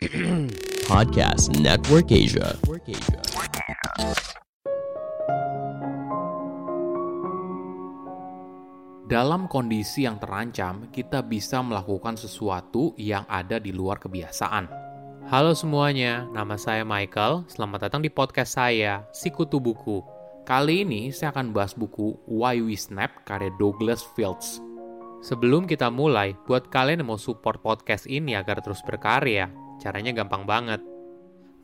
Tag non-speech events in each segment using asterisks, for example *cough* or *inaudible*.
*clears throat* Podcast Network Asia. Dalam kondisi yang terancam, kita bisa melakukan sesuatu yang ada di luar kebiasaan. Halo semuanya, nama saya Michael. Selamat datang di podcast saya, Sikutu Buku. Kali ini saya akan bahas buku Why We Snap karya Douglas Fields. Sebelum kita mulai, buat kalian yang mau support podcast ini agar terus berkarya, caranya gampang banget.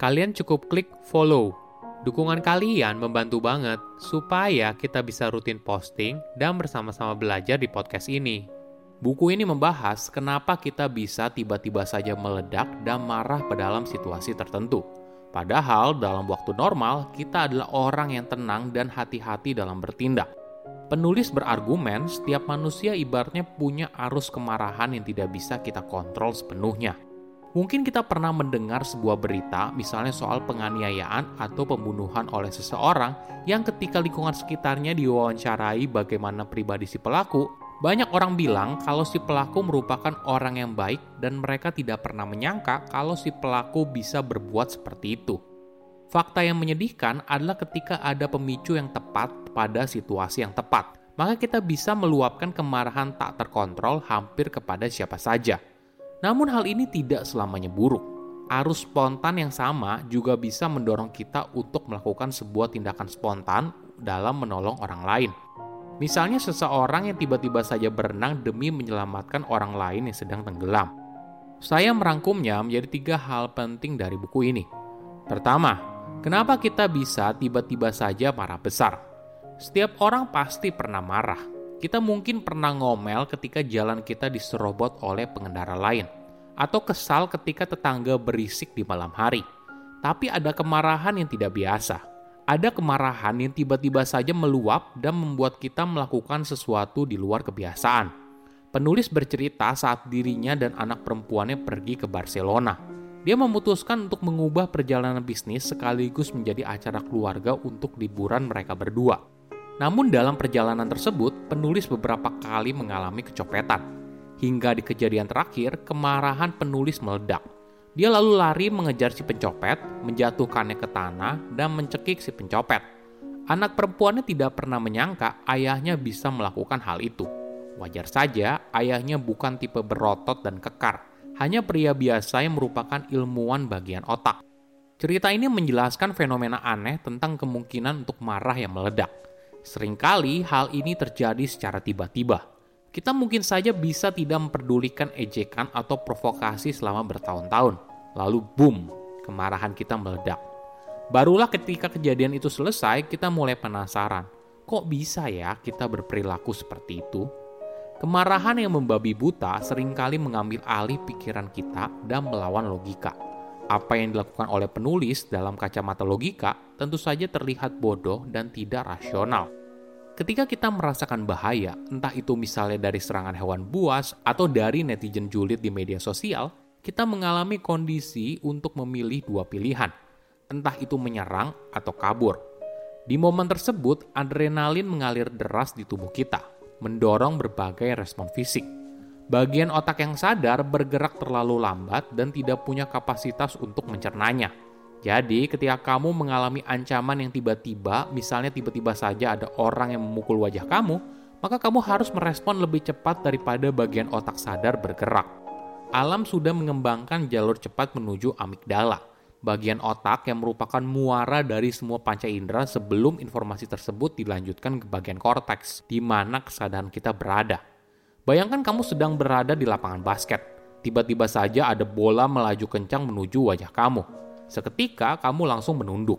Kalian cukup klik follow Dukungan kalian membantu banget supaya kita bisa rutin posting dan bersama-sama belajar di podcast ini. Buku ini membahas kenapa kita bisa tiba-tiba saja meledak dan marah pada dalam situasi tertentu. Padahal dalam waktu normal, kita adalah orang yang tenang dan hati-hati dalam bertindak. Penulis berargumen setiap manusia ibaratnya punya arus kemarahan yang tidak bisa kita kontrol sepenuhnya. Mungkin kita pernah mendengar sebuah berita, misalnya soal penganiayaan atau pembunuhan oleh seseorang, yang ketika lingkungan sekitarnya diwawancarai bagaimana pribadi si pelaku, banyak orang bilang kalau si pelaku merupakan orang yang baik dan mereka tidak pernah menyangka kalau si pelaku bisa berbuat seperti itu. Fakta yang menyedihkan adalah ketika ada pemicu yang tepat pada situasi yang tepat, maka kita bisa meluapkan kemarahan tak terkontrol hampir kepada siapa saja namun hal ini tidak selamanya buruk. Arus spontan yang sama juga bisa mendorong kita untuk melakukan sebuah tindakan spontan dalam menolong orang lain. Misalnya seseorang yang tiba-tiba saja berenang demi menyelamatkan orang lain yang sedang tenggelam. Saya merangkumnya menjadi tiga hal penting dari buku ini. Pertama, kenapa kita bisa tiba-tiba saja marah besar? Setiap orang pasti pernah marah, kita mungkin pernah ngomel ketika jalan kita diserobot oleh pengendara lain, atau kesal ketika tetangga berisik di malam hari. Tapi ada kemarahan yang tidak biasa. Ada kemarahan yang tiba-tiba saja meluap dan membuat kita melakukan sesuatu di luar kebiasaan. Penulis bercerita saat dirinya dan anak perempuannya pergi ke Barcelona. Dia memutuskan untuk mengubah perjalanan bisnis sekaligus menjadi acara keluarga untuk liburan mereka berdua. Namun dalam perjalanan tersebut, penulis beberapa kali mengalami kecopetan. Hingga di kejadian terakhir, kemarahan penulis meledak. Dia lalu lari mengejar si pencopet, menjatuhkannya ke tanah, dan mencekik si pencopet. Anak perempuannya tidak pernah menyangka ayahnya bisa melakukan hal itu. Wajar saja, ayahnya bukan tipe berotot dan kekar, hanya pria biasa yang merupakan ilmuwan bagian otak. Cerita ini menjelaskan fenomena aneh tentang kemungkinan untuk marah yang meledak. Seringkali hal ini terjadi secara tiba-tiba. Kita mungkin saja bisa tidak memperdulikan ejekan atau provokasi selama bertahun-tahun. Lalu boom, kemarahan kita meledak. Barulah ketika kejadian itu selesai, kita mulai penasaran. Kok bisa ya kita berperilaku seperti itu? Kemarahan yang membabi buta sering kali mengambil alih pikiran kita dan melawan logika. Apa yang dilakukan oleh penulis dalam kacamata logika tentu saja terlihat bodoh dan tidak rasional. Ketika kita merasakan bahaya, entah itu misalnya dari serangan hewan buas atau dari netizen julid di media sosial, kita mengalami kondisi untuk memilih dua pilihan, entah itu menyerang atau kabur. Di momen tersebut, adrenalin mengalir deras di tubuh kita, mendorong berbagai respon fisik Bagian otak yang sadar bergerak terlalu lambat dan tidak punya kapasitas untuk mencernanya. Jadi, ketika kamu mengalami ancaman yang tiba-tiba, misalnya tiba-tiba saja ada orang yang memukul wajah kamu, maka kamu harus merespon lebih cepat daripada bagian otak sadar bergerak. Alam sudah mengembangkan jalur cepat menuju amigdala, bagian otak yang merupakan muara dari semua panca indera sebelum informasi tersebut dilanjutkan ke bagian korteks, di mana kesadaran kita berada. Bayangkan kamu sedang berada di lapangan basket. Tiba-tiba saja ada bola melaju kencang menuju wajah kamu. Seketika kamu langsung menunduk.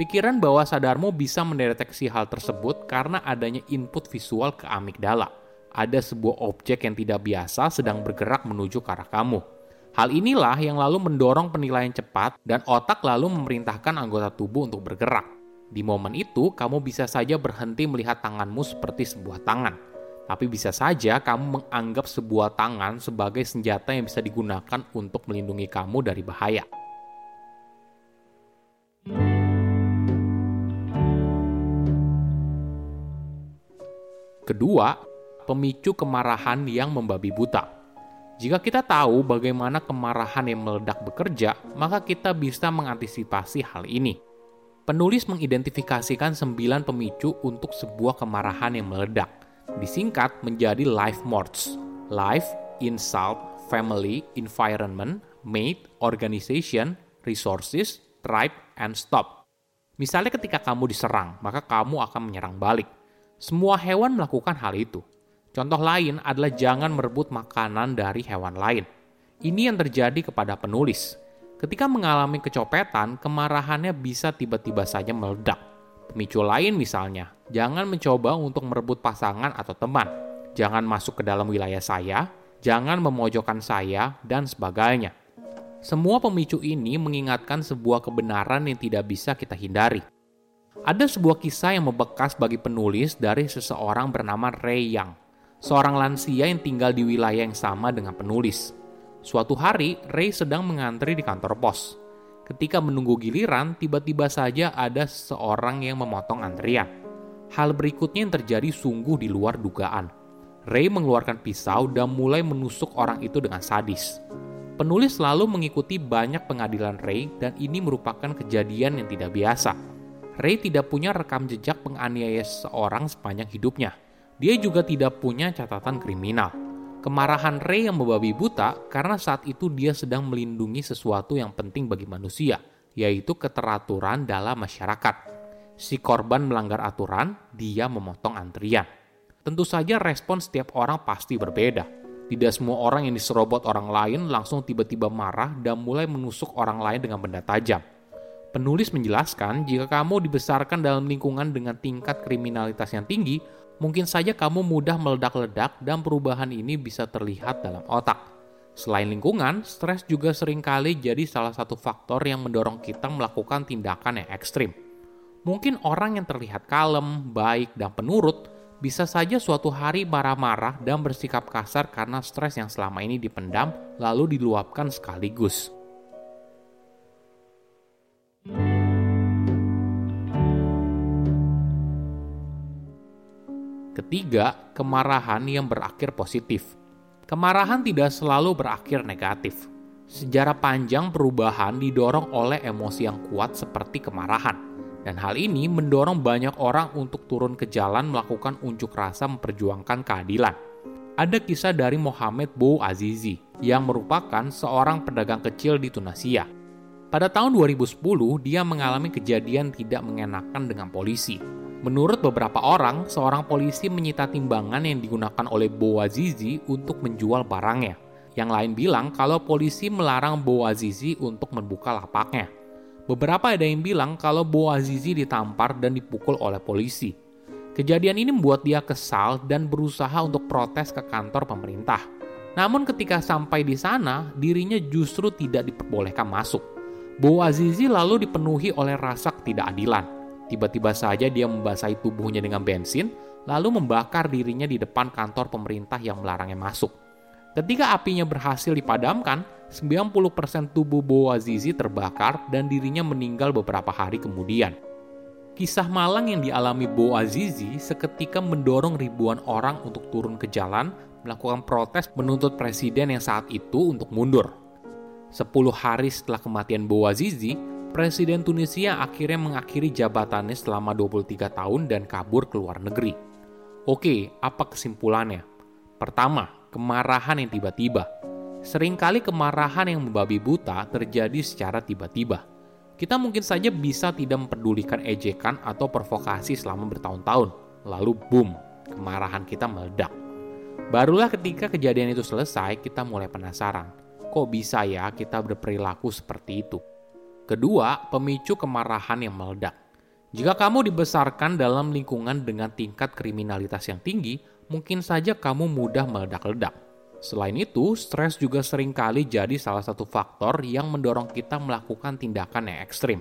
Pikiran bawah sadarmu bisa mendeteksi hal tersebut karena adanya input visual ke amigdala. Ada sebuah objek yang tidak biasa sedang bergerak menuju ke arah kamu. Hal inilah yang lalu mendorong penilaian cepat dan otak lalu memerintahkan anggota tubuh untuk bergerak. Di momen itu, kamu bisa saja berhenti melihat tanganmu seperti sebuah tangan tapi bisa saja kamu menganggap sebuah tangan sebagai senjata yang bisa digunakan untuk melindungi kamu dari bahaya. Kedua, pemicu kemarahan yang membabi buta. Jika kita tahu bagaimana kemarahan yang meledak bekerja, maka kita bisa mengantisipasi hal ini. Penulis mengidentifikasikan sembilan pemicu untuk sebuah kemarahan yang meledak. Disingkat menjadi life modes. Life, insult, family, environment, mate, organization, resources, tribe, and stop. Misalnya ketika kamu diserang, maka kamu akan menyerang balik. Semua hewan melakukan hal itu. Contoh lain adalah jangan merebut makanan dari hewan lain. Ini yang terjadi kepada penulis. Ketika mengalami kecopetan, kemarahannya bisa tiba-tiba saja meledak. Pemicu lain misalnya, jangan mencoba untuk merebut pasangan atau teman. Jangan masuk ke dalam wilayah saya, jangan memojokkan saya, dan sebagainya. Semua pemicu ini mengingatkan sebuah kebenaran yang tidak bisa kita hindari. Ada sebuah kisah yang membekas bagi penulis dari seseorang bernama Ray Yang seorang lansia yang tinggal di wilayah yang sama dengan penulis. Suatu hari, Ray sedang mengantri di kantor pos. Ketika menunggu giliran, tiba-tiba saja ada seseorang yang memotong antrian. Hal berikutnya yang terjadi sungguh di luar dugaan. Ray mengeluarkan pisau dan mulai menusuk orang itu dengan sadis. Penulis selalu mengikuti banyak pengadilan Ray dan ini merupakan kejadian yang tidak biasa. Ray tidak punya rekam jejak penganiaya seseorang sepanjang hidupnya. Dia juga tidak punya catatan kriminal. Kemarahan Ray yang membabi buta karena saat itu dia sedang melindungi sesuatu yang penting bagi manusia, yaitu keteraturan dalam masyarakat. Si korban melanggar aturan, dia memotong antrian. Tentu saja respon setiap orang pasti berbeda. Tidak semua orang yang diserobot orang lain langsung tiba-tiba marah dan mulai menusuk orang lain dengan benda tajam. Penulis menjelaskan, jika kamu dibesarkan dalam lingkungan dengan tingkat kriminalitas yang tinggi, mungkin saja kamu mudah meledak-ledak dan perubahan ini bisa terlihat dalam otak. Selain lingkungan, stres juga sering kali jadi salah satu faktor yang mendorong kita melakukan tindakan yang ekstrim. Mungkin orang yang terlihat kalem, baik, dan penurut bisa saja suatu hari marah-marah dan bersikap kasar karena stres yang selama ini dipendam lalu diluapkan sekaligus. Ketiga, kemarahan yang berakhir positif. Kemarahan tidak selalu berakhir negatif. Sejarah panjang perubahan didorong oleh emosi yang kuat seperti kemarahan. Dan hal ini mendorong banyak orang untuk turun ke jalan melakukan unjuk rasa memperjuangkan keadilan. Ada kisah dari Mohamed Bou Azizi yang merupakan seorang pedagang kecil di Tunisia. Pada tahun 2010, dia mengalami kejadian tidak mengenakan dengan polisi Menurut beberapa orang, seorang polisi menyita timbangan yang digunakan oleh Boazizi untuk menjual barangnya. Yang lain bilang kalau polisi melarang Boazizi untuk membuka lapaknya. Beberapa ada yang bilang kalau Boazizi ditampar dan dipukul oleh polisi. Kejadian ini membuat dia kesal dan berusaha untuk protes ke kantor pemerintah. Namun ketika sampai di sana, dirinya justru tidak diperbolehkan masuk. Boazizi lalu dipenuhi oleh rasa ketidakadilan Tiba-tiba saja dia membasahi tubuhnya dengan bensin, lalu membakar dirinya di depan kantor pemerintah yang melarangnya masuk. Ketika apinya berhasil dipadamkan, 90% tubuh Boazizi terbakar dan dirinya meninggal beberapa hari kemudian. Kisah malang yang dialami Boazizi seketika mendorong ribuan orang untuk turun ke jalan melakukan protes menuntut presiden yang saat itu untuk mundur. Sepuluh hari setelah kematian Boazizi, Presiden Tunisia akhirnya mengakhiri jabatannya selama 23 tahun dan kabur ke luar negeri. Oke, apa kesimpulannya? Pertama, kemarahan yang tiba-tiba. Seringkali kemarahan yang membabi buta terjadi secara tiba-tiba. Kita mungkin saja bisa tidak memperdulikan ejekan atau provokasi selama bertahun-tahun. Lalu boom, kemarahan kita meledak. Barulah ketika kejadian itu selesai, kita mulai penasaran. Kok bisa ya kita berperilaku seperti itu? Kedua, pemicu kemarahan yang meledak. Jika kamu dibesarkan dalam lingkungan dengan tingkat kriminalitas yang tinggi, mungkin saja kamu mudah meledak-ledak. Selain itu, stres juga sering kali jadi salah satu faktor yang mendorong kita melakukan tindakan yang ekstrim.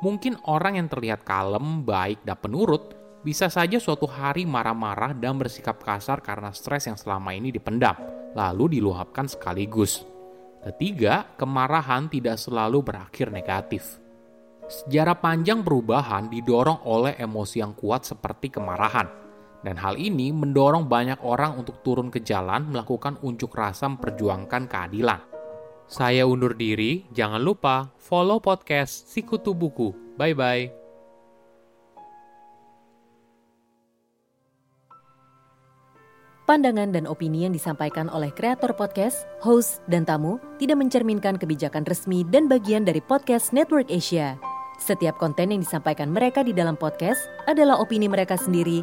Mungkin orang yang terlihat kalem, baik, dan penurut bisa saja suatu hari marah-marah dan bersikap kasar karena stres yang selama ini dipendam, lalu diluapkan sekaligus. Ketiga, kemarahan tidak selalu berakhir negatif. Sejarah panjang perubahan didorong oleh emosi yang kuat seperti kemarahan. Dan hal ini mendorong banyak orang untuk turun ke jalan melakukan unjuk rasa memperjuangkan keadilan. Saya undur diri, jangan lupa follow podcast Sikutu Buku. Bye-bye. Pandangan dan opini yang disampaikan oleh kreator podcast, host, dan tamu tidak mencerminkan kebijakan resmi dan bagian dari podcast Network Asia. Setiap konten yang disampaikan mereka di dalam podcast adalah opini mereka sendiri